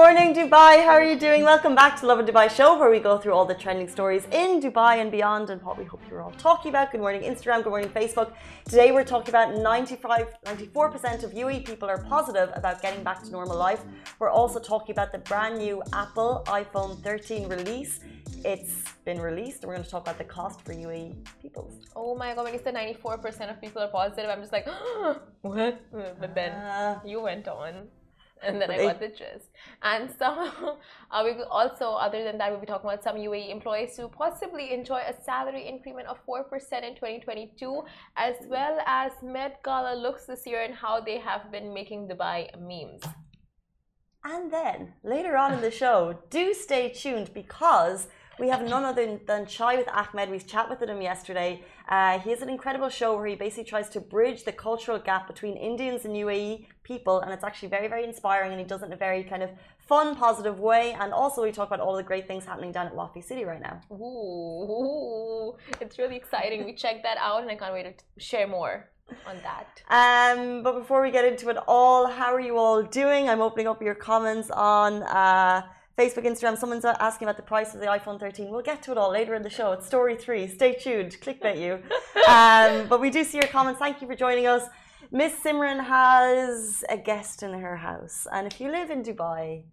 Good morning, Dubai. How are you doing? Welcome back to Lovin Dubai show, where we go through all the trending stories in Dubai and beyond, and what we hope you're all talking about. Good morning, Instagram. Good morning, Facebook. Today, we're talking about 95, 94% of UAE people are positive about getting back to normal life. We're also talking about the brand new Apple iPhone 13 release. It's been released, and we're going to talk about the cost for UAE people. Oh my god, when you said 94% of people are positive, I'm just like, what? But then uh, you went on and then I got the gist. And some, uh, we also, other than that, we'll be talking about some UAE employees who possibly enjoy a salary increment of 4% in 2022, as well as Met Gala looks this year and how they have been making Dubai memes. And then later on in the show, do stay tuned because we have none other than Chai with Ahmed. We chat with him yesterday. Uh, he has an incredible show where he basically tries to bridge the cultural gap between Indians and UAE people, and it's actually very, very inspiring. And he does it in a very kind of fun, positive way. And also, we talk about all the great things happening down at Wafi City right now. Ooh, it's really exciting. we checked that out, and I can't wait to share more on that. Um, but before we get into it all, how are you all doing? I'm opening up your comments on. Uh, Facebook, Instagram. Someone's asking about the price of the iPhone 13. We'll get to it all later in the show. It's story three. Stay tuned. Clickbait you. um, but we do see your comments. Thank you for joining us. Miss Simran has a guest in her house. And if you live in Dubai,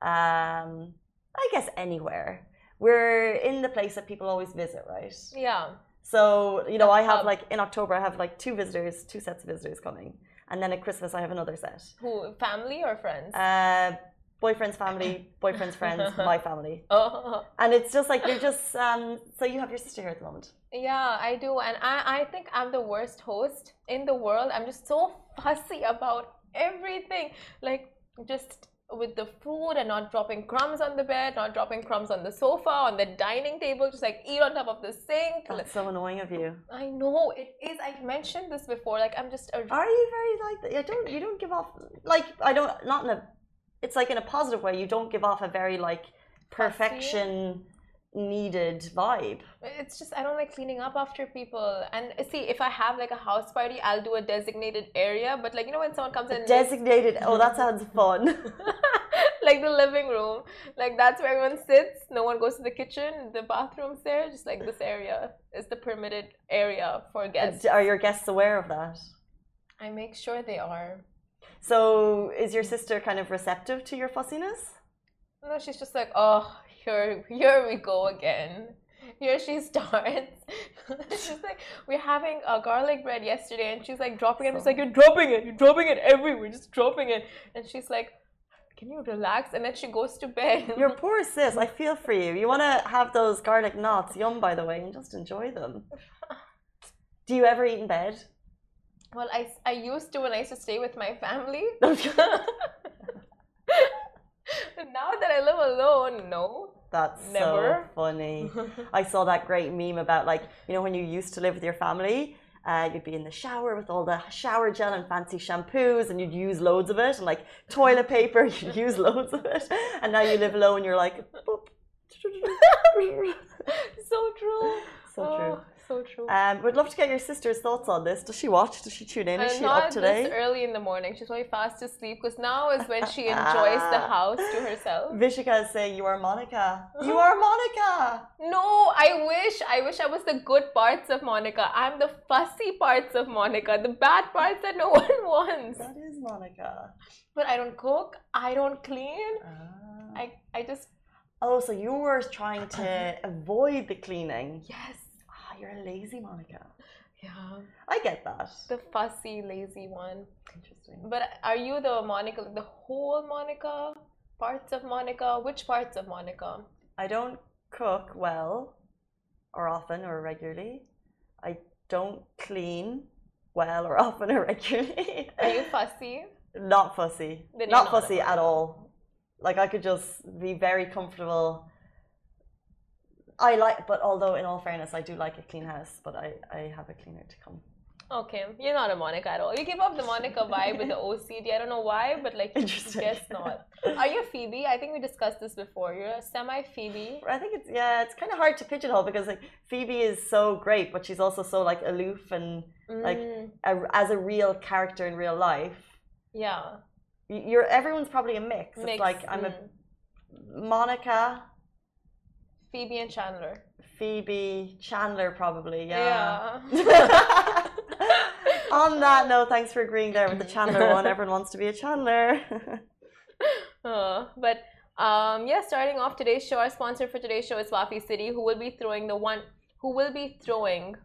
um, I guess anywhere, we're in the place that people always visit, right? Yeah. So, you know, I have like in October, I have like two visitors, two sets of visitors coming. And then at Christmas, I have another set. Who, family or friends? Uh, boyfriend's family, boyfriend's friends, my family. Oh. And it's just like you're just um, so you have your sister here at the moment. Yeah, I do, and I I think I'm the worst host in the world. I'm just so fussy about everything, like just with the food and not dropping crumbs on the bed, not dropping crumbs on the sofa, on the dining table, just like eat on top of the sink. That's so annoying of you. I know it is. I mentioned this before. Like I'm just. A... Are you very like? I don't. You don't give off like I don't. Not in a it's like in a positive way. You don't give off a very like perfection needed vibe. It's just I don't like cleaning up after people. And uh, see, if I have like a house party, I'll do a designated area. But like you know, when someone comes in, designated. oh, that sounds fun. like the living room, like that's where everyone sits. No one goes to the kitchen. The bathroom's there. Just like this area is the permitted area for guests. Are your guests aware of that? I make sure they are. So is your sister kind of receptive to your fussiness? No, she's just like, oh, here, here we go again. Here she starts. she's like, we're having a garlic bread yesterday, and she's like dropping it. I'm just like, you're dropping it. You're dropping it everywhere. Just dropping it. And she's like, can you relax? And then she goes to bed. Your poor sis. I feel for you. You want to have those garlic knots, yum, by the way, and just enjoy them. Do you ever eat in bed? Well, I, I used to when I used to stay with my family. now that I live alone, no. That's Never. so funny. I saw that great meme about like, you know, when you used to live with your family, uh, you'd be in the shower with all the shower gel and fancy shampoos, and you'd use loads of it, and like toilet paper, you'd use loads of it. And now you live alone, you're like, so true. So oh. true so true. Um, we'd love to get your sister's thoughts on this. Does she watch? Does she tune in? Is uh, she up today? Not early in the morning. She's very fast asleep because now is when she enjoys the house to herself. Vishika is saying, "You are Monica. You are Monica." no, I wish. I wish I was the good parts of Monica. I'm the fussy parts of Monica. The bad parts that no one wants. That is Monica. But I don't cook. I don't clean. Ah. I I just. Oh, so you were trying to avoid the cleaning? Yes you're a lazy Monica. Yeah. I get that. The fussy, lazy one. Interesting. But are you the Monica, the whole Monica? Parts of Monica? Which parts of Monica? I don't cook well or often or regularly. I don't clean well or often or regularly. Are you fussy? not fussy. Not, not fussy at all. Like I could just be very comfortable I like, but although in all fairness, I do like a clean house, but I, I have a cleaner to come. Okay, you're not a Monica at all. You give off the Monica vibe with the OCD. I don't know why, but like, you just guess not. Are you a Phoebe? I think we discussed this before. You're a semi Phoebe. I think it's yeah. It's kind of hard to pigeonhole because like Phoebe is so great, but she's also so like aloof and like Mm, a, as a real character in real life. yeah. You're everyone's probably a mix. It's like I'm mm. a Monica, Phoebe and Chandler. Phoebe, Chandler, probably. Yeah. Yeah. On that note, thanks for agreeing there with the Chandler one. Everyone wants to be a Chandler. Uh, but um, yeah, starting off today's show, our sponsor for today's show is Wafi City, who will be throwing the one, who will be throwing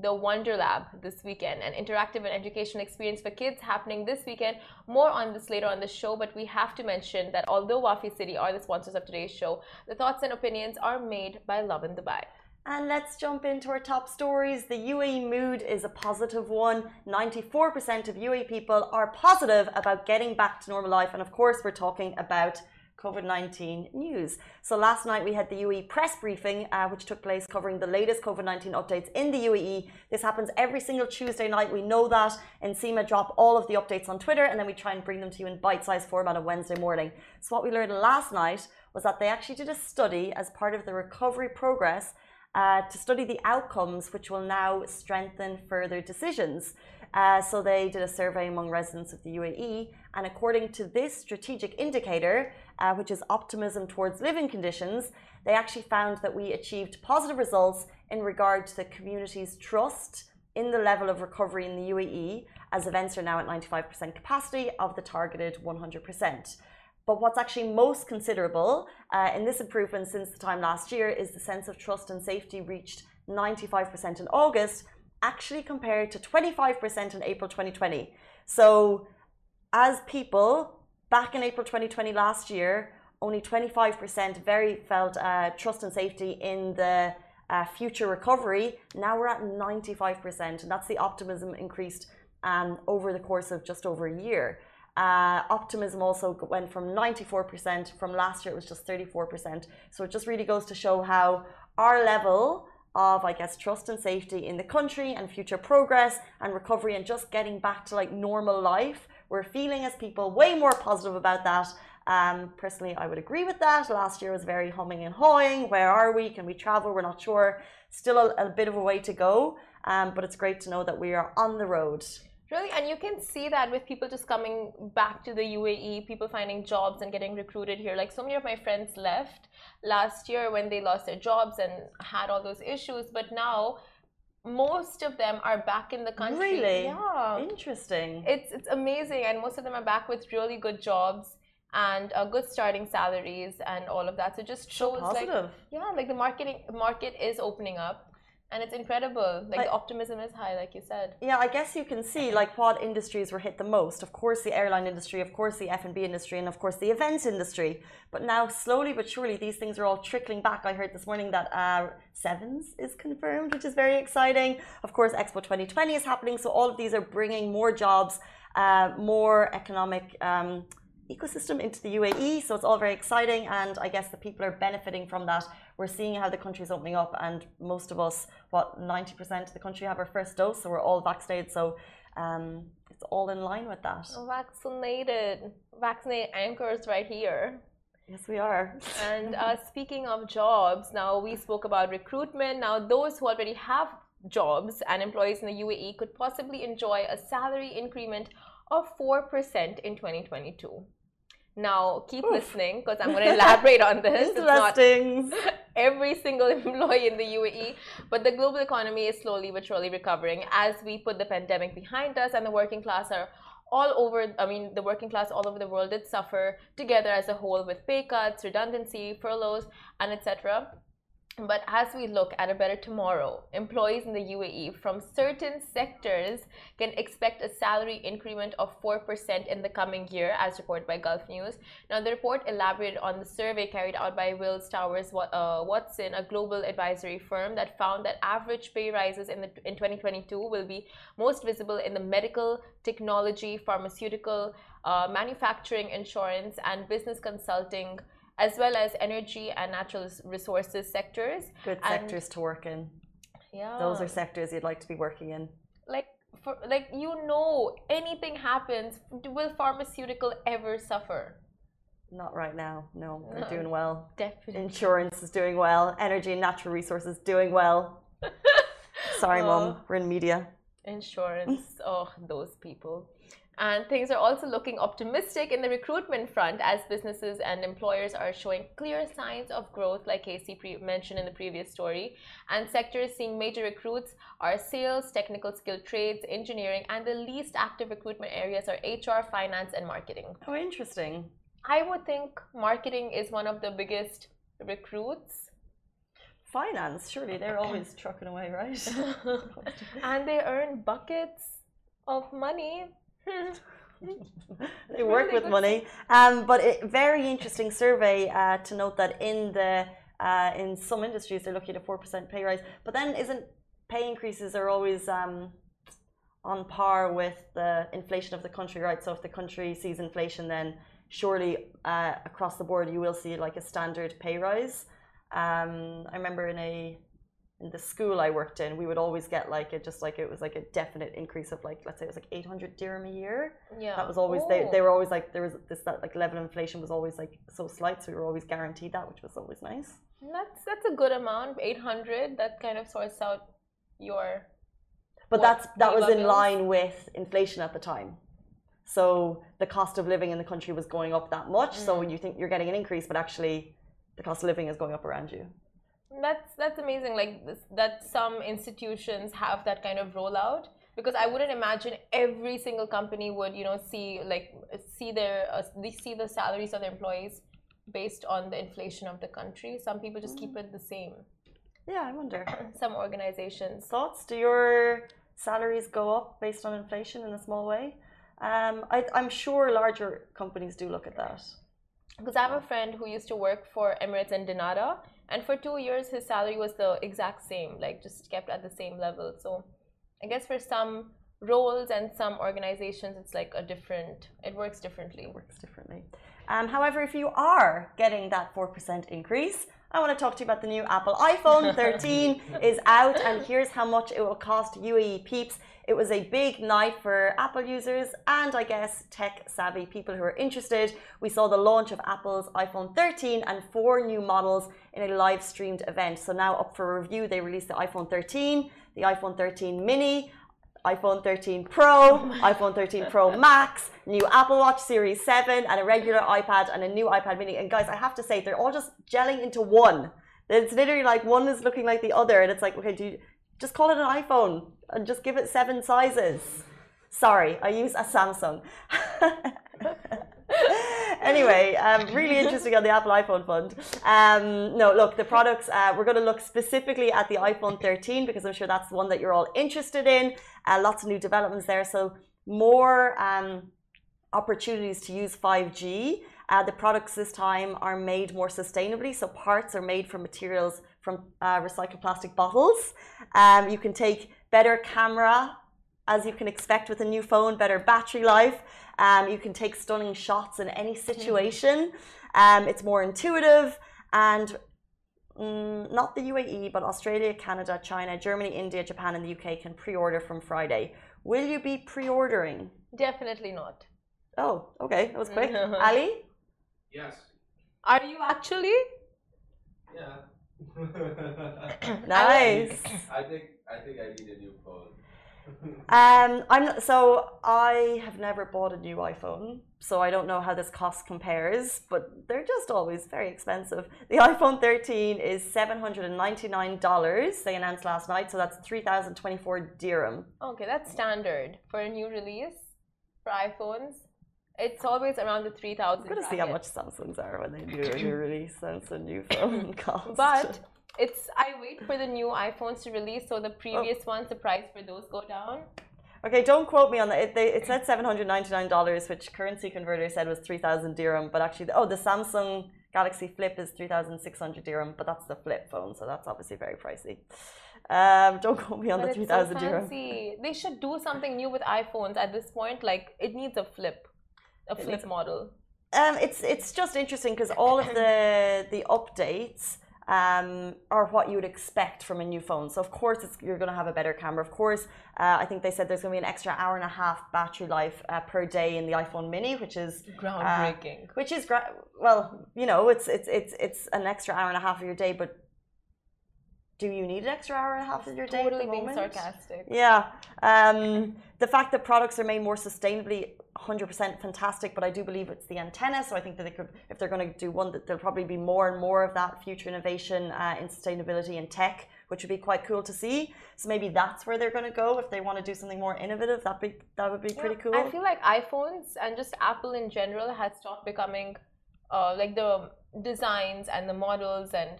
the Wonder Lab this weekend, an interactive and educational experience for kids happening this weekend. More on this later on the show, but we have to mention that although Wafi City are the sponsors of today's show, the thoughts and opinions are made by Lovin Dubai. And let's jump into our top stories. The UAE mood is a positive one. 94% of UAE people are positive about getting back to normal life. And of course, we're talking about COVID 19 news. So last night we had the UAE press briefing, uh, which took place covering the latest COVID 19 updates in the UAE. This happens every single Tuesday night. We know that. NCEMA drop all of the updates on Twitter, and then we try and bring them to you in bite sized format on Wednesday morning. So, what we learned last night was that they actually did a study as part of the recovery progress uh, to study the outcomes, which will now strengthen further decisions. Uh, so they did a survey among residents of the UAE, and according to this strategic indicator, uh, which is optimism towards living conditions, they actually found that we achieved positive results in regard to the community's trust in the level of recovery in the UAE, as events are now at 95% capacity of the targeted 100%. But what's actually most considerable uh, in this improvement since the time last year is the sense of trust and safety reached 95% in August, actually compared to 25% in April 2020. So, as people back in April 2020 last year, only 25% very felt uh, trust and safety in the uh, future recovery. Now we're at 95%, and that's the optimism increased um, over the course of just over a year. Uh, optimism also went from 94% from last year, it was just 34%. So it just really goes to show how our level of, I guess, trust and safety in the country and future progress and recovery and just getting back to like normal life, we're feeling as people way more positive about that. Um, personally, I would agree with that. Last year was very humming and hawing. Where are we? Can we travel? We're not sure. Still a, a bit of a way to go, um, but it's great to know that we are on the road. Really, and you can see that with people just coming back to the UAE, people finding jobs and getting recruited here. Like so many of my friends left last year when they lost their jobs and had all those issues, but now most of them are back in the country. Really? Yeah. Interesting. It's it's amazing, and most of them are back with really good jobs and uh, good starting salaries and all of that. So it just so shows like positive. yeah, like the marketing market is opening up, and it's incredible. Like optimism is high, like you said. Yeah, I guess you can see like what industries were hit the most. Of course, the airline industry, of course, the F and B industry, and of course, the events industry. But now, slowly but surely, these things are all trickling back. I heard this morning that uh, Sevens is confirmed, which is very exciting. Of course, Expo 2020 is happening, so all of these are bringing more jobs, uh, more economic. Um, ecosystem into the UAE so it's all very exciting and I guess the people are benefiting from that we're seeing how the country is opening up and most of us what 90% of the country have our first dose so we're all vaccinated so um, it's all in line with that Vaccinated, vaccinated anchors right here. yes we are And uh, speaking of jobs, now we spoke about recruitment. Now, those who already have jobs and employees in the UAE could possibly enjoy a salary increment of 4% in 2022. Now, keep Oof. listening because I'm going to elaborate on this. Interesting every single employee in the UAE, but the global economy is slowly but surely recovering as we put the pandemic behind us and the working class are all over i mean the working class all over the world did suffer together as a whole with pay cuts redundancy furloughs and etc but as we look at a better tomorrow, employees in the UAE from certain sectors can expect a salary increment of 4% in the coming year, as reported by Gulf News. Now, the report elaborated on the survey carried out by Willis Towers uh, Watson, a global advisory firm that found that average pay rises in, the, in 2022 will be most visible in the medical, technology, pharmaceutical, uh, manufacturing, insurance, and business consulting as well as energy and natural resources sectors. good And- sectors to work in Yeah. those are sectors you'd like to be working in like for like you know anything happens will pharmaceutical ever suffer Not right now. No, they're No. doing well. definitely Insurance is doing well. Energy and natural resources doing well. Sorry, Oh. mum. We're in media. insurance oh those people and things are also looking optimistic in the recruitment front as businesses and employers are showing clear signs of growth like casey pre- mentioned in the previous story and sectors seeing major recruits are sales technical skilled trades engineering and the least active recruitment areas are hr finance and marketing Oh, interesting. i would think marketing is one of the biggest recruits Finance, surely they're always trucking away, right? and they earn buckets of money they work with money. Um, but it, very interesting survey uh, to note that in the uh, in some industries they're looking at a four percent pay rise. But then isn't pay increases are always um, on par with the inflation of the country, right? So if the country sees inflation, then surely uh, across the board you will see like a standard pay rise. Um, I remember in a in the school I worked in, we would always get like it just like it was like a definite increase of like let's say it was like 800 dirham a year. yeah That was always they, they were always like there was this that like level of inflation was always like so slight, so we were always guaranteed that, which was always nice. That's that's a good amount, eight hundred. That kind of sorts out your. But that's that was in line with inflation at the time. So the cost of living in the country was going up that much. So Mm. you think you're getting an increase, but actually the cost of living is going up around you. That's that's amazing. Like this, that some institutions have that kind of rollout because I wouldn't imagine every single company would you know see like see their uh, they see the salaries of their employees based on the inflation of the country. Some people just keep it the same. Yeah, I wonder. Some organizations. Thoughts? Do your salaries go up based on inflation in a small way? Um, I, I'm sure larger companies do look at that. Because I have a friend who used to work for Emirates and dnata, and for two years his salary was the exact same, like just kept at the same level. So I guess for some roles and some organizations, it's like a different, it works differently. works differently. Um, however, if you are getting that 4% increase, I want to talk to you about the new Apple iPhone 13 is out, and here's how much it will cost UAE peeps. It was a big night for Apple users and I guess tech savvy people who are interested. We saw the launch of Apple's iPhone 13 and four new models in a live streamed event. So now up for review, they released the iPhone 13, the iPhone 13 mini, iPhone 13 Pro, oh iPhone 13 Pro Max, new Apple Watch Series 7, and a regular iPad and a new iPad mini. And guys, I have to say, they're all just gelling into one. It's literally like one is looking like the other, and it's like, okay, do you just call it an iPhone and just give it seven sizes? Sorry, I use a Samsung. anyway, um, really interesting on the Apple iPhone fund. Um, no, look, the products, uh, we're going to look specifically at the iPhone 13 because I'm sure that's the one that you're all interested in. Uh, lots of new developments there. So, more um, opportunities to use 5G. Uh, the products this time are made more sustainably. So, parts are made from materials from uh, recycled plastic bottles. Um, you can take better camera as you can expect with a new phone, better battery life. Um, you can take stunning shots in any situation. Um, it's more intuitive and mm, not the UAE, but Australia, Canada, China, Germany, India, Japan, and the UK can pre order from Friday. Will you be pre ordering? Definitely not. Oh, okay, that was quick. Ali? Yes. Are you actually? Yeah. Nice. I think I think I need a new phone. Um, I'm not, so I have never bought a new iPhone, so I don't know how this cost compares, but they're just always very expensive. The iPhone 13 is seven hundred and ninety nine dollars. They announced last night, so that's three thousand twenty four dirham. Okay, that's standard for a new release for iPhones. It's always around the 3000 I'm gonna see how much Samsungs are when they do a new release. That's a new phone cost. But it's I wait for the new iPhones to release, so the previous ones, the price for those go down. Okay, don't quote me on that. It, they, it said seven hundred ninety nine dollars, which currency converter said was three thousand dirham. But actually, oh, the Samsung Galaxy Flip is three thousand six hundred dirham, but that's the flip phone, so that's obviously very pricey. Um, don't quote me on But the three so thousand dirham. fancy. They should do something new with iPhones at this point. Like it needs a flip, a flip model. Um, it's it's just interesting because all of the the updates um, or what you would expect from a new phone. So of course you're going to have a better camera. Of course, uh, I think they said there's going to be an extra hour and a half battery life uh, per day in the iPhone Mini, which is uh, groundbreaking. which is well, you know, it's it's it's it's an extra hour and a half of your day, but do you need an extra hour and a half of your day? Totally at the being sarcastic. Yeah. Um, the fact that products are made more sustainably, 100% fantastic, but I do believe it's the antenna. So I think that they could, if they're going to do one, that there'll probably be more and more of that future innovation uh, in sustainability and tech, which would be quite cool to see. So maybe that's where they're going to go if they want to do something more innovative. That be that would be pretty cool. I feel like iPhones and just Apple in general has stopped becoming uh, like the designs and the models and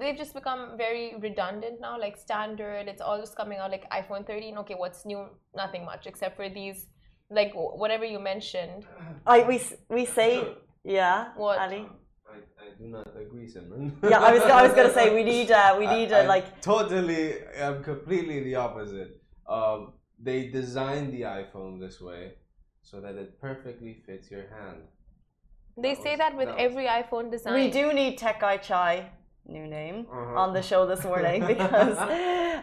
they've just become very redundant now like standard it's all just coming out like iphone 13 okay what's new nothing much except for these like whatever you mentioned I we we say yeah. What? Ali? I, I do not agree, Simran. Yeah, I was I was gonna say we need uh, we I- need I uh, like totally. I'm completely the opposite. Um, they designed the iPhone this way so that it perfectly fits your hand. they That say was- that with that was- every iphone design we do need Tech Guy Chai, new name. Uh-huh. on the show this morning because uh,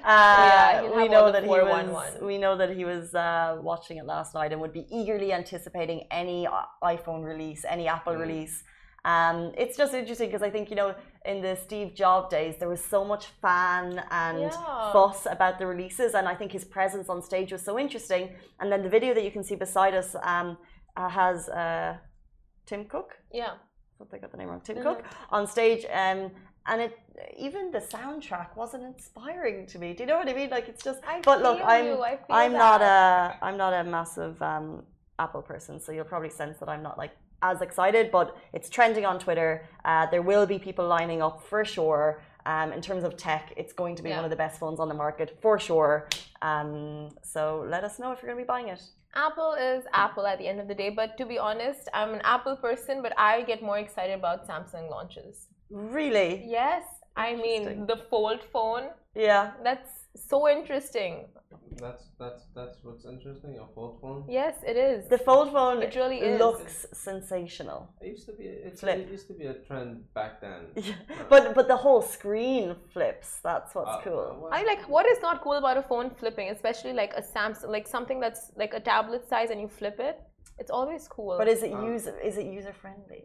Yeah, we know that he was we know that he was uh, watching it last night and would be eagerly anticipating any iPhone release, any Apple Mm. release. Um, it's just interesting because I think you know in the Steve Jobs days there was so much fan and Yeah. fuss about the releases, and I think his presence on stage was so interesting. And then the video that you can see beside us um, uh, has uh, Tim Cook. yeah I thought I got the name wrong. Tim Mhm. Cook on stage, um, and it even the soundtrack wasn't inspiring to me. Do you know what I mean? Like it's just. I but look, I'm you, I feel I'm not a I'm not a massive um, Apple person, so you'll probably sense that I'm not like as excited. But it's trending on Twitter. Uh, there will be people lining up for sure. Um, in terms of tech, it's going to be Yeah. one of the best phones on the market for sure. Um, so let us know if you're going to be buying it. Apple is Apple at the end of the day, but to be honest, I'm an Apple person, but I get more excited about Samsung launches. Really? Yes, I mean the fold phone. Yeah. That's so interesting. That's that's that's what's interesting. A fold phone. Yes, it is. The fold phone It really is. looks sensational. It used to be. It's, Flip. It used to be a trend back then. Yeah, but but the whole screen flips. That's what's Uh, cool. uh, what- I like what is not cool about a phone flipping, especially like a Samsung, like something that's like a tablet size and you flip it. It's always cool. But is it Um, user is it user friendly?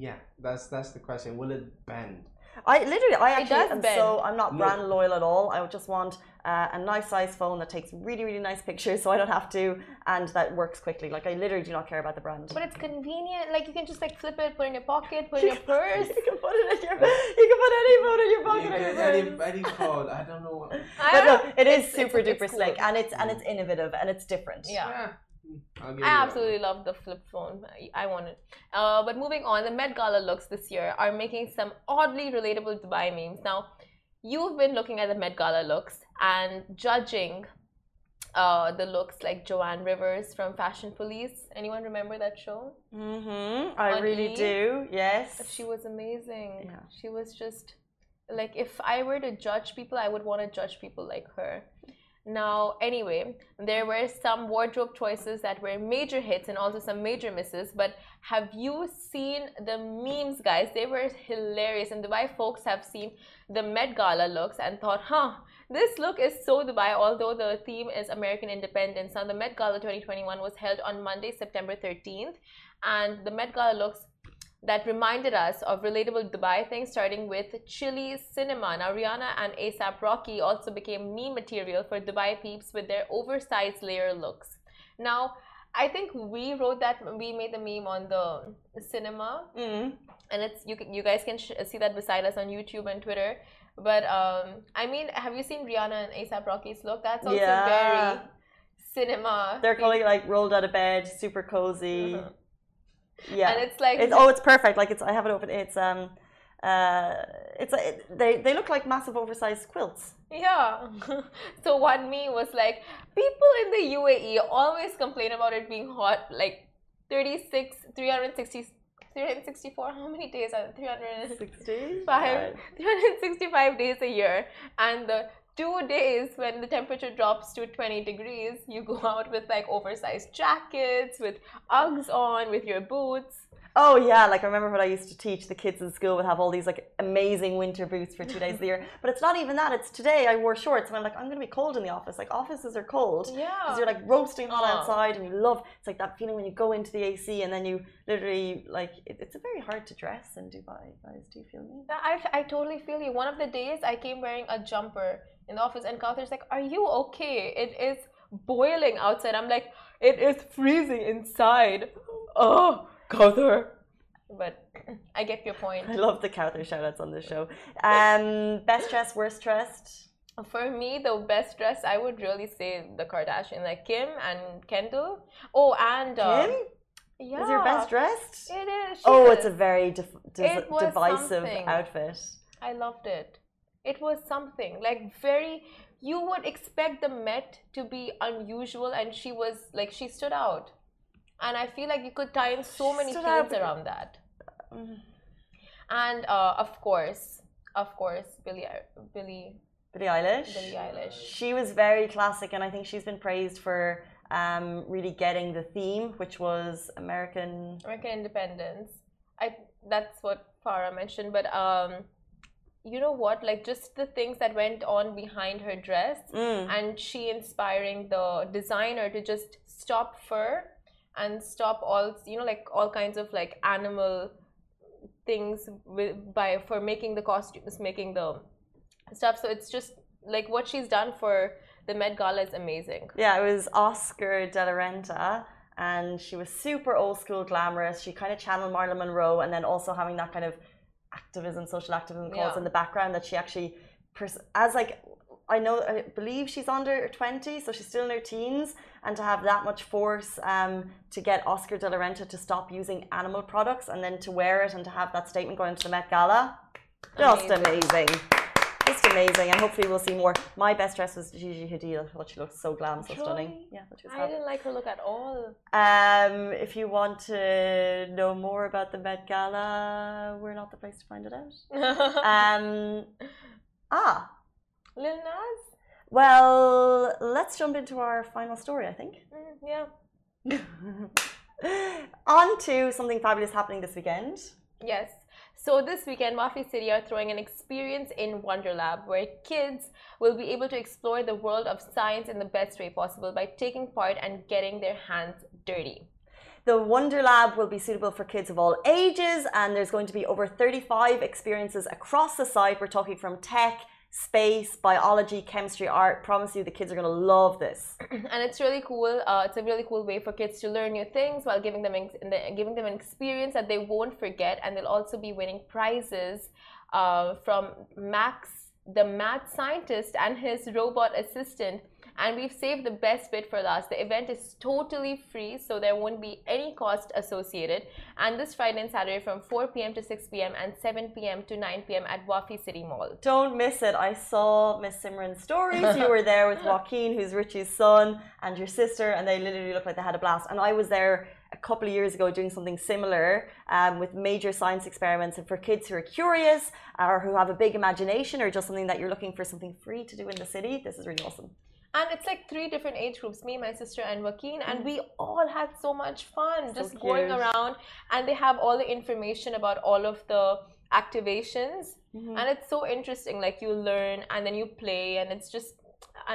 Yeah, that's that's the question. Will it bend? I literally I It actually am bend. so I'm not No. brand loyal at all. I would just want uh, a nice size phone that takes really really nice pictures, so I don't have to, and that works quickly. Like I literally do not care about the brand. but it's convenient. Like you can just like flip it, put it in your pocket, put it in your purse. you can put it in your you can put any phone in your pocket. or get your any, purse. any phone. I don't know. What, But no, it is super it's- duper it's slick, and it's and it's innovative and it's different. Yeah. I'll give I you that absolutely love the flip phone. I, I want it. Uh, but moving on, the Met Gala looks this year are making some oddly relatable Dubai memes. Now, you've been looking at the Met Gala looks and judging uh, the looks like Joan Rivers from Fashion Police. Anyone remember that show? Mm-hmm. I On really E? do. Yes. She was amazing. Yeah. She was just like if I were to judge people, I would want to judge people like her. Now, anyway, there were some wardrobe choices that were major hits and also some major misses. But have you seen the memes, guys? They were hilarious. And Dubai folks have seen the Met Gala looks and thought, huh, this look is so Dubai, although the theme is American independence. Now, the Met Gala 2021 was held on Monday, September 13th. And the Met Gala looks that reminded us of relatable Dubai things, starting with Chili Cinema. Now, Rihanna and ASAP Rocky also became meme material for Dubai peeps with their oversized layer looks. Now, I think we wrote that we made the meme on the cinema, Mm. and it's you. You guys can sh- see that beside us on YouTube and Twitter. But um, I mean, have you seen Rihanna and ASAP Rocky's look? That's also Yeah. very cinema. They're calling it like rolled out of bed, super cozy. Uh-huh. Yeah. and it's like It's oh, it's perfect. Like it's I have it open. It's um, uh, it's it, they they look like massive oversized quilts. Yeah. so one me was like, people in the UAE always complain about it being hot, like 36, 360, 364, how many days are 365? 365 days a year. And the two days when the temperature drops to 20 degrees, you go out with like oversized jackets, with Uggs on, with your boots. Oh yeah, like I remember when I used to teach, the kids in school would have all these like amazing winter boots for two days of the year. But it's not even that. It's today I wore shorts and I'm like, I'm gonna be cold in the office. Like offices are cold. Yeah. Because you're like roasting hot Oh. Uh-huh. outside and you love it's like that feeling when you go into the AC and then you literally like it, it's a very hard to dress in Dubai, guys. Do you feel me? I, I totally feel you. One of the days I came wearing a jumper in the office, and Kautar's like, Are you okay? It is boiling outside. I'm like, It is freezing inside. Oh, Kautar. But I get your point. I love the Cowther shout outs on the show. Um best dressed, worst dressed. For me, the best dress, I would really say the Kardashian, like Kim and Kendall. Oh, and. Uh, Kim? Yeah. Is your best dressed? It is. Oh, is. it's a very dif- dis- It was divisive something. outfit. I loved it. It was something like very. You would expect the Met to be unusual, and she was like she stood out, and I feel like you could tie in so many Stood out around that. Mm. And uh, of course, of course, Billy, Billy, Billie Eilish. Billie Eilish. She was very classic, and I think she's been praised for um, really getting the theme, which was American. American Independence. I that's what Farah mentioned, but um, you know what? Like just the things that went on behind her dress, Mm. and she inspiring the designer to just stop fur and stop all you know like all kinds of like animal things with, by for making the costumes, making the stuff. So it's just like what she's done for the Met Gala is amazing. Yeah, it was Oscar de la Renta, and she was super old school glamorous. She kind of channeled Marilyn Monroe, and then also having that kind of activism, social activism cause Yeah. in the background that she actually, pers- as like, I know, I believe she's under 20, so she's still in her teens, and to have that much force um, to get Oscar de la Renta to stop using animal products and then to wear it and to have that statement going to the Met Gala, just Amazing. Amazing. Just amazing, and hopefully we'll see more. My best dress was Gigi Hadid. I thought she looked so glam, so stunning. Yeah, was I fab. didn't like her look at all. Um, if you want to know more about the Met Gala, we're not the place to find it out. Um, ah, Lil Nas? well, let's jump into our final story, I think. Mm, yeah. On to something fabulous happening this weekend. Yes. So this weekend, Wafi City are throwing an experience in Wonder Lab where kids will be able to explore the world of science in the best way possible by taking part and getting their hands dirty. The Wonder Lab will be suitable for kids of all ages, and there's going to be over 35 experiences across the site. We're talking from tech, space, biology, chemistry, art. Promise you, the kids are going to love this. and it's really cool. Uh, it's a really cool way for kids to learn new things while giving them giving them an experience that they won't forget, and they'll also be winning prizes uh, from Max, the math scientist, and his robot assistant. And we've saved the best bit for last. The event is totally free, so there won't be any cost associated. And this Friday and Saturday from 4 p.m. to 6 p.m. and 7 p.m. to 9 p.m. at Wafi City Mall. Don't miss it. I saw Miss Simran's stories. You were there with Joaquin, who's Richie's son, and your sister, and they literally looked like they had a blast. And I was there a couple of years ago doing something similar um, with major science experiments. And for kids who are curious or who have a big imagination or just something that you're looking for something free to do in the city, this is really awesome. And it's like three different age groups me, my sister, and Joaquin. And we all had so much fun So just going around. And they have all the information about all of the activations. Mm-hmm. And it's so interesting. Like you learn and then you play. And it's just,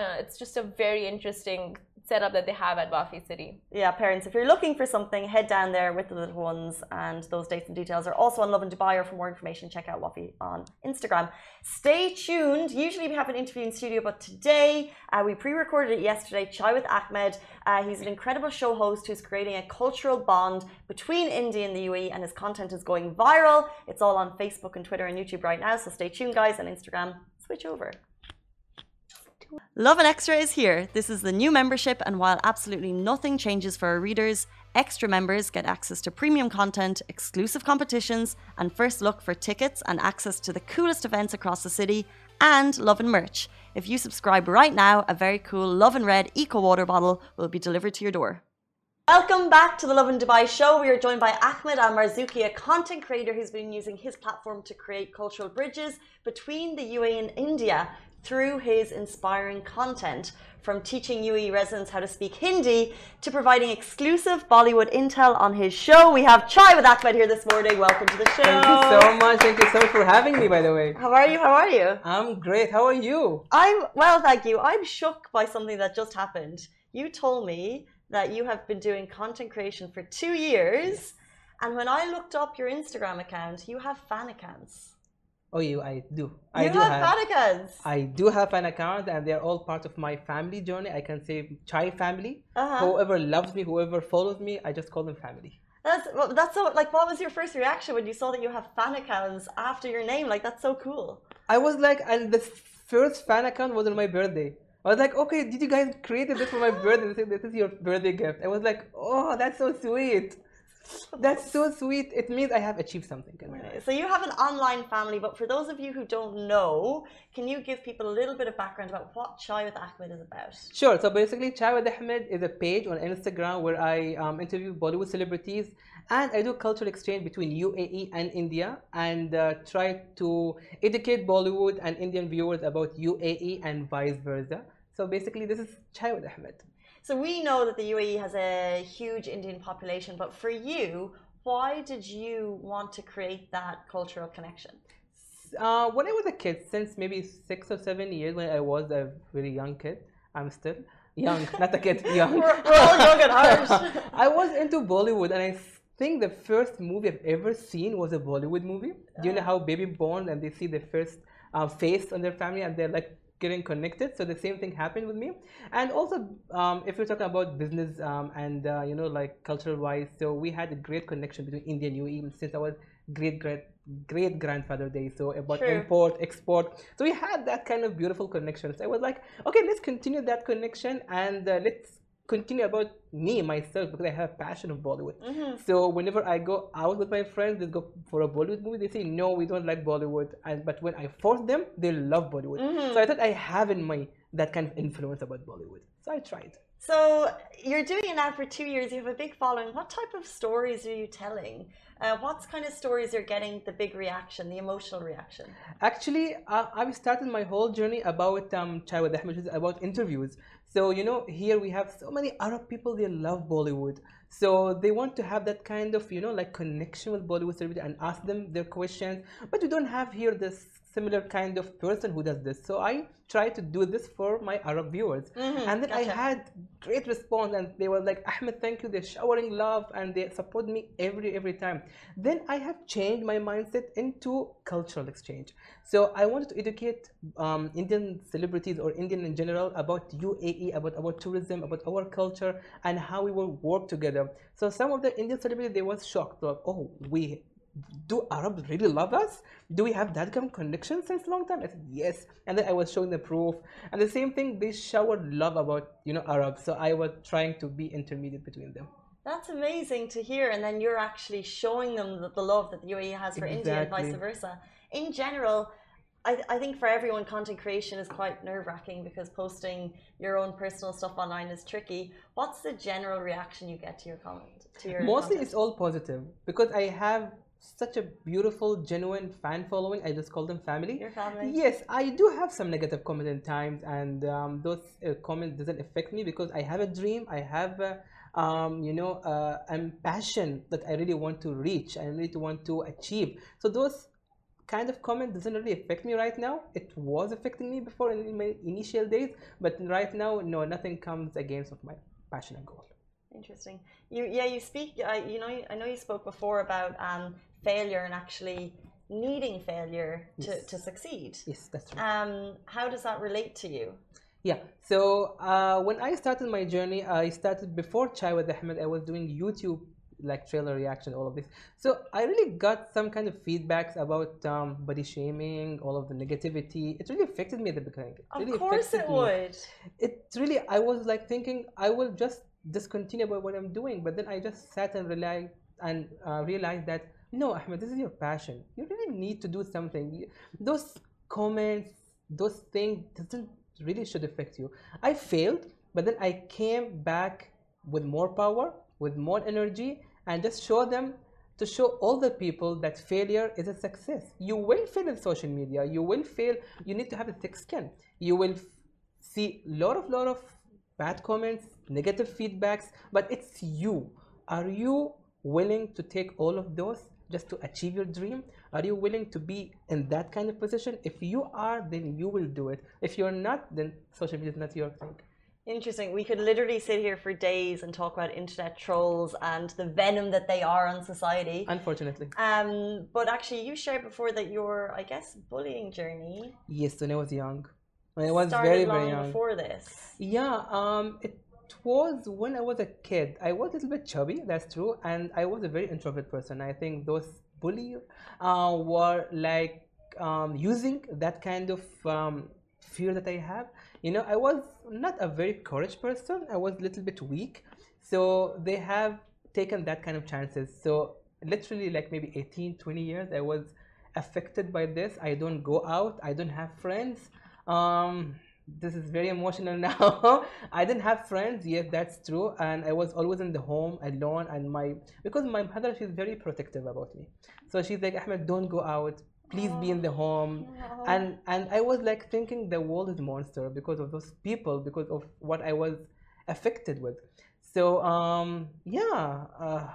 know, it's just a very interesting setup that they have at Wafi City. Yeah, parents, if you're looking for something, head down there with the little ones, and those dates and details are also on Lovin Dubai. Or for more information, check out Wafi on Instagram. Stay tuned. Usually we have an interview in studio, but today uh, we pre-recorded it yesterday. Chai with Ahmed. Uh, he's an incredible show host who's creating a cultural bond between India and the UAE, and his content is going viral. It's all on Facebook and Twitter and YouTube right now. So stay tuned, guys, and Instagram. Switch over. Lovin Extra is here. This is the new membership, and while absolutely nothing changes for our readers, extra members get access to premium content, exclusive competitions, and first look for tickets and access to the coolest events across the city, and Lovin merch. If you subscribe right now, a very cool Lovin Red Eco Water bottle will be delivered to your door. Welcome back to the Lovin Dubai show. We are joined by Ahmed Al Marzouki, a content creator who's been using his platform to create cultural bridges between the UAE and India. Through his inspiring content, from teaching UAE residents how to speak Hindi to providing exclusive Bollywood intel on his show. We have Chai with Ahmed here this morning. Welcome to the show. Thank you so much. Thank you so much for having me, by the way. How are you? How are you? I'm great. How are you? I'm well, thank you. I'm shook by something that just happened. You told me that you have been doing content creation for two years, and when I looked up your Instagram account, you have fan accounts. Oh, you, I do. I do have, fan accounts. I do have an account, and they're all part of my family journey. I can say Chai family. Uh-huh. Whoever loves me, whoever follows me, I just call them family. That's well, that's so like. What was your first reaction when you saw that you have fan accounts after your name? Like that's so cool. I was like, and the first fan account was on my birthday. I was like, okay, did you guys create this for my birthday? They said, This is your birthday gift. I was like, oh, that's so sweet. That's so sweet. It means I have achieved something. in my life. So you have an online family, but for those of you who don't know, can you give people a little bit of background about what Chai with Ahmed is about? Sure. So basically, Chai with Ahmed is a page on Instagram where I um, interview Bollywood celebrities and I do cultural exchange between UAE and India and uh, try to educate Bollywood and Indian viewers about UAE and vice versa. So basically, this is Chai with Ahmed. So we know that the UAE has a huge Indian population, but for you, why did you want to create that cultural connection? Uh, when I was a kid, since maybe six or seven years, when I was a very young kid, I'm still young, not a kid, young. We're, we're all young at heart. I was into Bollywood, and I think the first movie I've ever seen was a Bollywood movie. Do you know how baby born and they see the first uh, face on their family, and they're like getting connected. So the same thing happened with me. And also, um, if you're talking about business um, and uh, you know like cultural wise, so we had a great connection between India and UAE since I was great great great grandfather day so about True. import export so we had that kind of beautiful connection so i was like okay let's continue that connection and uh, let's continue about me myself because i have passion of bollywood so whenever i go out with my friends they go for a bollywood movie they say no we don't like bollywood and but when i force them they love bollywood so i thought i have in my that kind of influence about bollywood so i tried So you're doing it now for two years. You have a big following. What type of stories are you telling? Uh, what's kind of stories you're getting the big reaction, the emotional reaction? Actually, uh, I've started my whole journey about um, Chai with Ahmed, about interviews. So, you know, here we have so many Arab people, they love Bollywood. So they want to have that kind of, you know, like connection with Bollywood celebrity and ask them their questions. But we don't have here this similar kind of person who does this. So I try to do this for my Arab viewers. and then I had great response and they were like, Ahmed, thank you. They're showering love and they support me every every time. Then I have changed my mindset into cultural exchange. So I wanted to educate um, Indian celebrities or Indian in general about UAE, about our tourism, about our culture, and how we will work together. So some of the Indian celebrities they was shocked, like, oh, we do Arabs really love us? Do we have that kind of connection since a long time? I said yes, and then I was showing the proof, and the same thing they showered love about you know Arabs. So I was trying to be intermediate between them. That's amazing to hear. And then you're actually showing them the, the love that the UAE has for India and vice versa. In general, I, I think for everyone, content creation is quite nerve wracking because posting your own personal stuff online is tricky. What's the general reaction you get to your comment? To your Mostly content? it's all positive because I have such a beautiful, genuine fan following. I just call them family. Your family? Yes, I do have some negative comments in times, and um, those uh, comments doesn't affect me because I have a dream. I have, uh, um, you know, uh, I'm passion that I really want to reach. I really want to achieve. So those kind of comment doesn't really affect me right now. It was affecting me before in my initial days, but right now, no, nothing comes against of my passion and goal. Interesting. You yeah, you speak. I you know I know you spoke before about um, failure and actually needing failure to, Yes. to succeed. Yes, that's true. Um, how does that relate to you? Yeah. So uh, when I started my journey, I started before Chai with Ahmed. I was doing YouTube like trailer reaction, all of this. So I really got some kind of feedbacks about um, body shaming, all of the negativity. It really affected me at the beginning. It Of really course it me. would. It really, I was like thinking I will just discontinue about what I'm doing, but then I just sat and realized and uh, realized that no, Ahmed, this is your passion. You really need to do something. Those comments, those things doesn't really should affect you. I failed, but then I came back with more power, with more energy, and just show them to show all the people that failure is a success. You will fail in social media. You will fail. You need to have a thick skin. You will see lot of lot of bad comments, negative feedbacks, but it's you. Are you willing to take all of those just to achieve your dream? Are you willing to be in that kind of position? If you are, then you will do it. If you're not, then social media is not your thing. Interesting. We could literally sit here for days and talk about internet trolls and the venom that they are on society. Unfortunately. Um, but actually, you shared before that your, I guess, bullying journey Yes, when I was young. When I was very, very young. before this. Yeah, um, it was when I was a kid. I was a little bit chubby, that's true, and I was a very introvert person. I think those bullies uh, were like um, using that kind of um, fear that I have. You know, I was not a very courage person. I was a little bit weak, so they have taken that kind of chances. So literally, like maybe 18, 20 years, I was affected by this. I don't go out. I don't have friends. Um, this is very emotional now. I didn't have friends, yes, that's true, and I was always in the home alone. And my because my mother she's very protective about me, so she's like, Ahmed, don't go out. Please be in the home. And and I was like thinking the world is monster because of those people, because of what I was affected with. So um, yeah. Uh,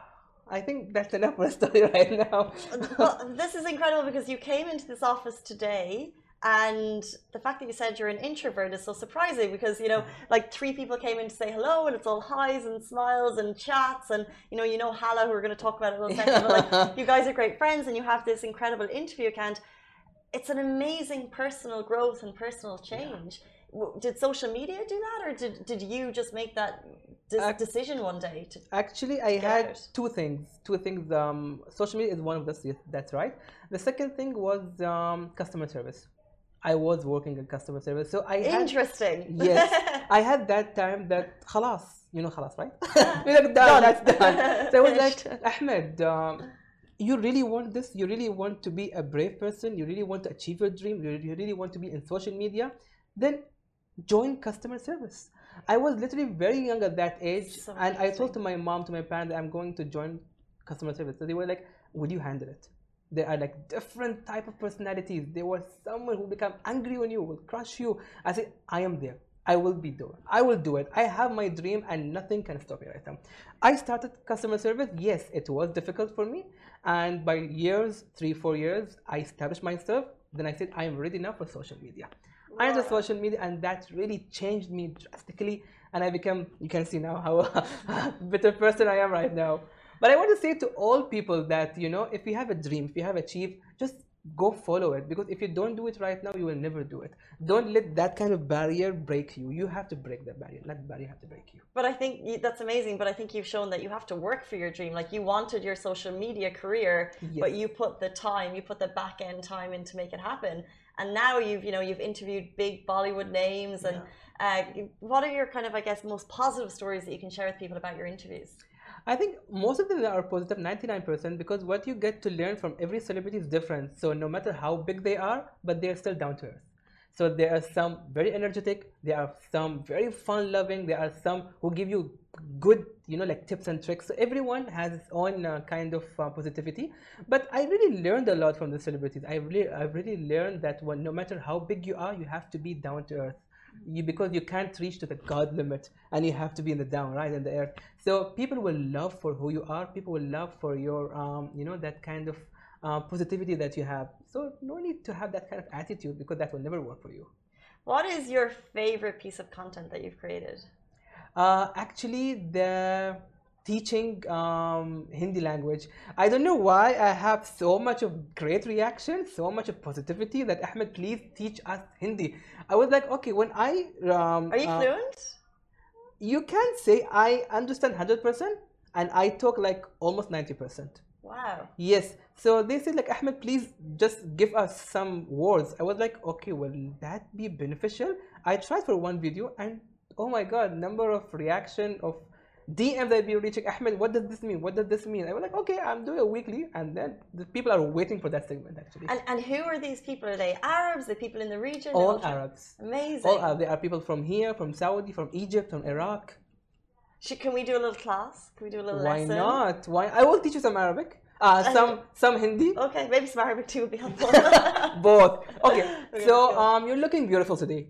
I think that's enough for a story right now. well, this is incredible because you came into this office today and the fact that you said you're an introvert is so surprising because you know like three people came in to say hello and it's all highs and smiles and chats and you know you know Hala who we're going to talk about in a little second but like you guys are great friends and you have this incredible interview account it's an amazing personal growth and personal change W- did social media do that or did, did you just make that decision one day to Actually, I had out. two things. Two things. Um, social media is one of those that's right. The second thing was um, customer service. I was working in customer service, so I had interesting yes, I had that time that خلاص, you know خلاص, right? We're like, done, that's done. So I was like, Finished. Ahmed, um, you really want this? You really want to be a brave person? You really want to achieve your dream? You you really want to be in social media? Then join customer service. I was literally very young at that age, So and I told interesting. to my mom, to my parents, that I'm going to join customer service. So they were like, "Will you handle it?" There are like different type of personalities. There was someone who become angry on you, will crush you. I said, "I am there. I will be there I will do it. I have my dream, and nothing can stop me right now." I started customer service. Yes, it was difficult for me, and by years, three, four years, I established myself. Then I said, "I am ready now for social media." I entered social media, and that really changed me drastically. And I became, you can see now how better person I am right now. But I want to say to all people that, you know, if you have a dream, if you have achieved, just go follow it. Because if you don't do it right now, you will never do it. Don't let that kind of barrier break you. You have to break that barrier. Let the barrier have to break you. But I think that's amazing. But I think you've shown that you have to work for your dream. Like you wanted your social media career, but you put the time, you put the back end time in to make it happen. And now you've, you know, you've interviewed big Bollywood names. And uh, what are your kind of, I guess, most positive stories that you can share with people about your interviews? I think most of them are positive, 99%, because what you get to learn from every celebrity is different. So no matter how big they are, but they're still down to earth. So there are some very energetic, there are some very fun loving, there are some who give you good, you know, like tips and tricks. So everyone has its own uh, kind of uh, positivity. But I really learned a lot from the celebrities. I really, I really learned that when, no matter how big you are, you have to be down to earth you because you can't reach to the god limit and you have to be in the down right in the earth. So people will love for who you are. People will love for your um, you know that kind of uh, positivity that you have. So no need to have that kind of attitude because that will never work for you. What is your favorite piece of content that you've created? uh, actually the teaching um, Hindi language. I don't know why I have so much of great reaction, so much of positivity that Ahmed, please teach us Hindi. I was like, okay, when I um, Are you uh, fluent? you can say I understand 100% and I talk like almost 90%. Wow. Yes. So they said like Ahmed, please just give us some words. I was like, okay, will that be beneficial? I tried for one video and oh my god, number of reaction of DM that be reaching Ahmed, what does this mean? What does this mean? I was like, okay, I'm doing a weekly and then the people are waiting for that segment actually. And, and who are these people? Are they Arabs? Are they people in the region? All They're Arabs. Amazing. All Arabs. There are people from here, from Saudi, from Egypt, from Iraq. Should, can we do a little class? Can we do a little Why lesson? not? Why? I will teach you some Arabic. Uh, some some Hindi. Okay, maybe some Arabic too would be helpful. Both. Okay. Okay, So let's go. um, you're looking beautiful today.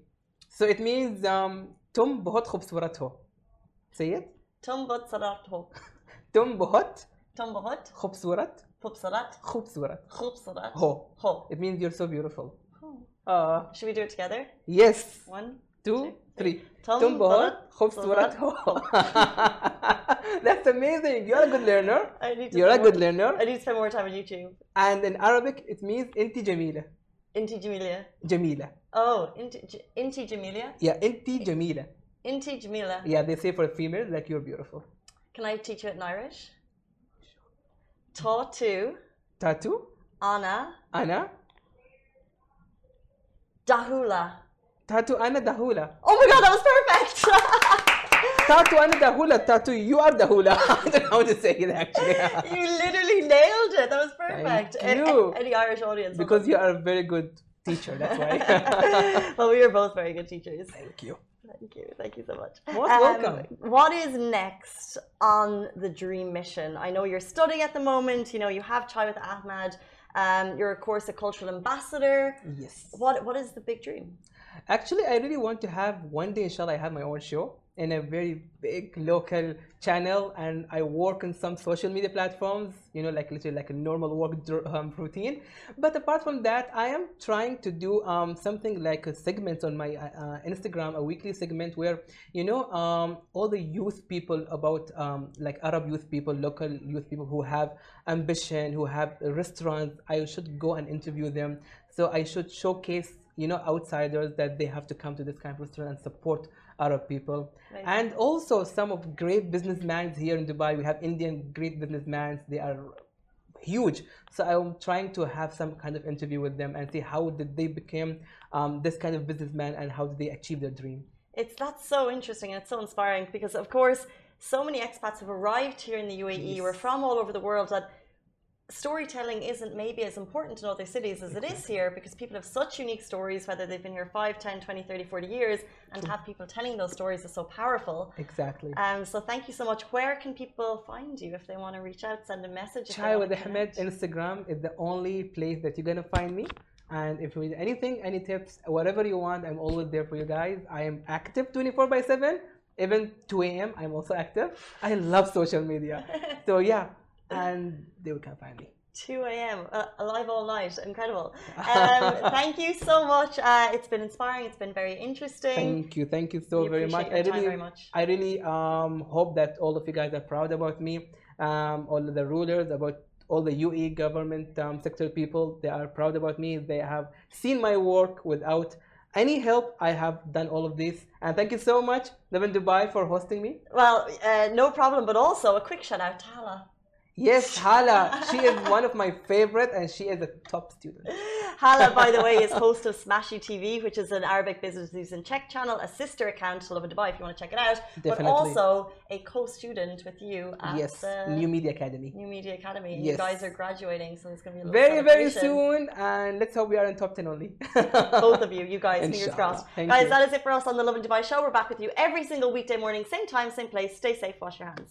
So it means um, तुम बहुत खूबसूरत हो. Say it. تنبت صرارت هوب تنبهت تنبهت خبصورت خبصرت خبصورت خبصرت هو هو it means you're so beautiful should we do it together yes one two three That's amazing. You're a good learner. I need to You're a good learner. I need to spend more time on YouTube. And in Arabic, it means Inti Jamila. Inti Jamila. Jamila. Oh, Inti, Inti Jamila? Yeah, Inti Jamila. Inti Jamila. Yeah, they say for females like you're beautiful. Can I teach you it in Irish? Ta tu, Tatu, Anna, Ana. Dahula. Tatu Anna Dahula. Oh my god, that was perfect! Tatu Ana Dahula. Tatu, you are Dahula. I don't know how to say it actually. you literally nailed it. That was perfect. Thank you. a- Any Irish audience. because you are a very good teacher, that's why. well, we are both very good teachers. Thank you. Thank you. Thank you so much. Most welcome. What is next on the dream mission? I know you're studying at the moment. You know, you have Chai with Ahmed. Um, you're, of course, a cultural ambassador. Yes. What What is the big dream? Actually, I really want to have one day, inshallah, I have my own show in a very big local channel and I work on some social media platforms, you know, like literally like a normal work um, routine. But apart from that, I am trying to do um, something like a segment on my uh, uh, Instagram, a weekly segment where, you know, um, all the youth people about um, like Arab youth people, local youth people who have ambition, who have restaurants, I should go and interview them. So I should showcase you know outsiders that they have to come to this kind of restaurant and support Arab people Amazing. and also some of great businessmen here in Dubai we have Indian great businessmen they are huge so I'm trying to have some kind of interview with them and see how did they become um, this kind of businessman and how did they achieve their dream It's that's so interesting and it's so inspiring because, of course, so many expats have arrived here in the UAE. Yes. We're from all over the world that storytelling isn't maybe as important in other cities as it is here because people have such unique stories, whether they've been here 5, 10, 20, 30, 40 years, and to have people telling those stories is so powerful. exactly Um, so thank you so much. Where can people find you if they want to reach out, send a message? Chai with Ahmed? Instagram is the only place that you're gonna find me. And if you need anything, any tips, whatever you want, I'm always there for you guys. I am active 24 by 7, even 2 a.m. I'm also active. I love social media. So yeah, and they would come find me. 2 a.m. Uh, alive all night. Incredible. Um, thank you so much. Uh, it's been inspiring. It's been very interesting. Thank you, thank you so We very much. I really, very much. I really um, hope that all of you guys are proud about me. Um, all the rulers, about all the UE government um, sector people, they are proud about me. They have seen my work without any help. I have done all of this, and thank you so much, Lovin Dubai, for hosting me. Well, uh, no problem, but also a quick shout out to Hala. Yes, Hala, she is one of my favorite, and she is a top student. Hala, by the way, is host of Smashi TV, which is an Arabic business news and Czech channel, a sister account to Lovin Dubai if you want to check it out. Definitely. But also a co-student with you at yes, the New Media Academy. New Media Academy. You Yes. guys are graduating, so it's going to be a Very, very soon, and let's hope we are in top ten only. Both of you, you guys, fingers crossed. Thank guys, you. that is it for us on the Lovin Dubai show. We're back with you every single weekday morning, same time, same place. Stay safe, wash your hands.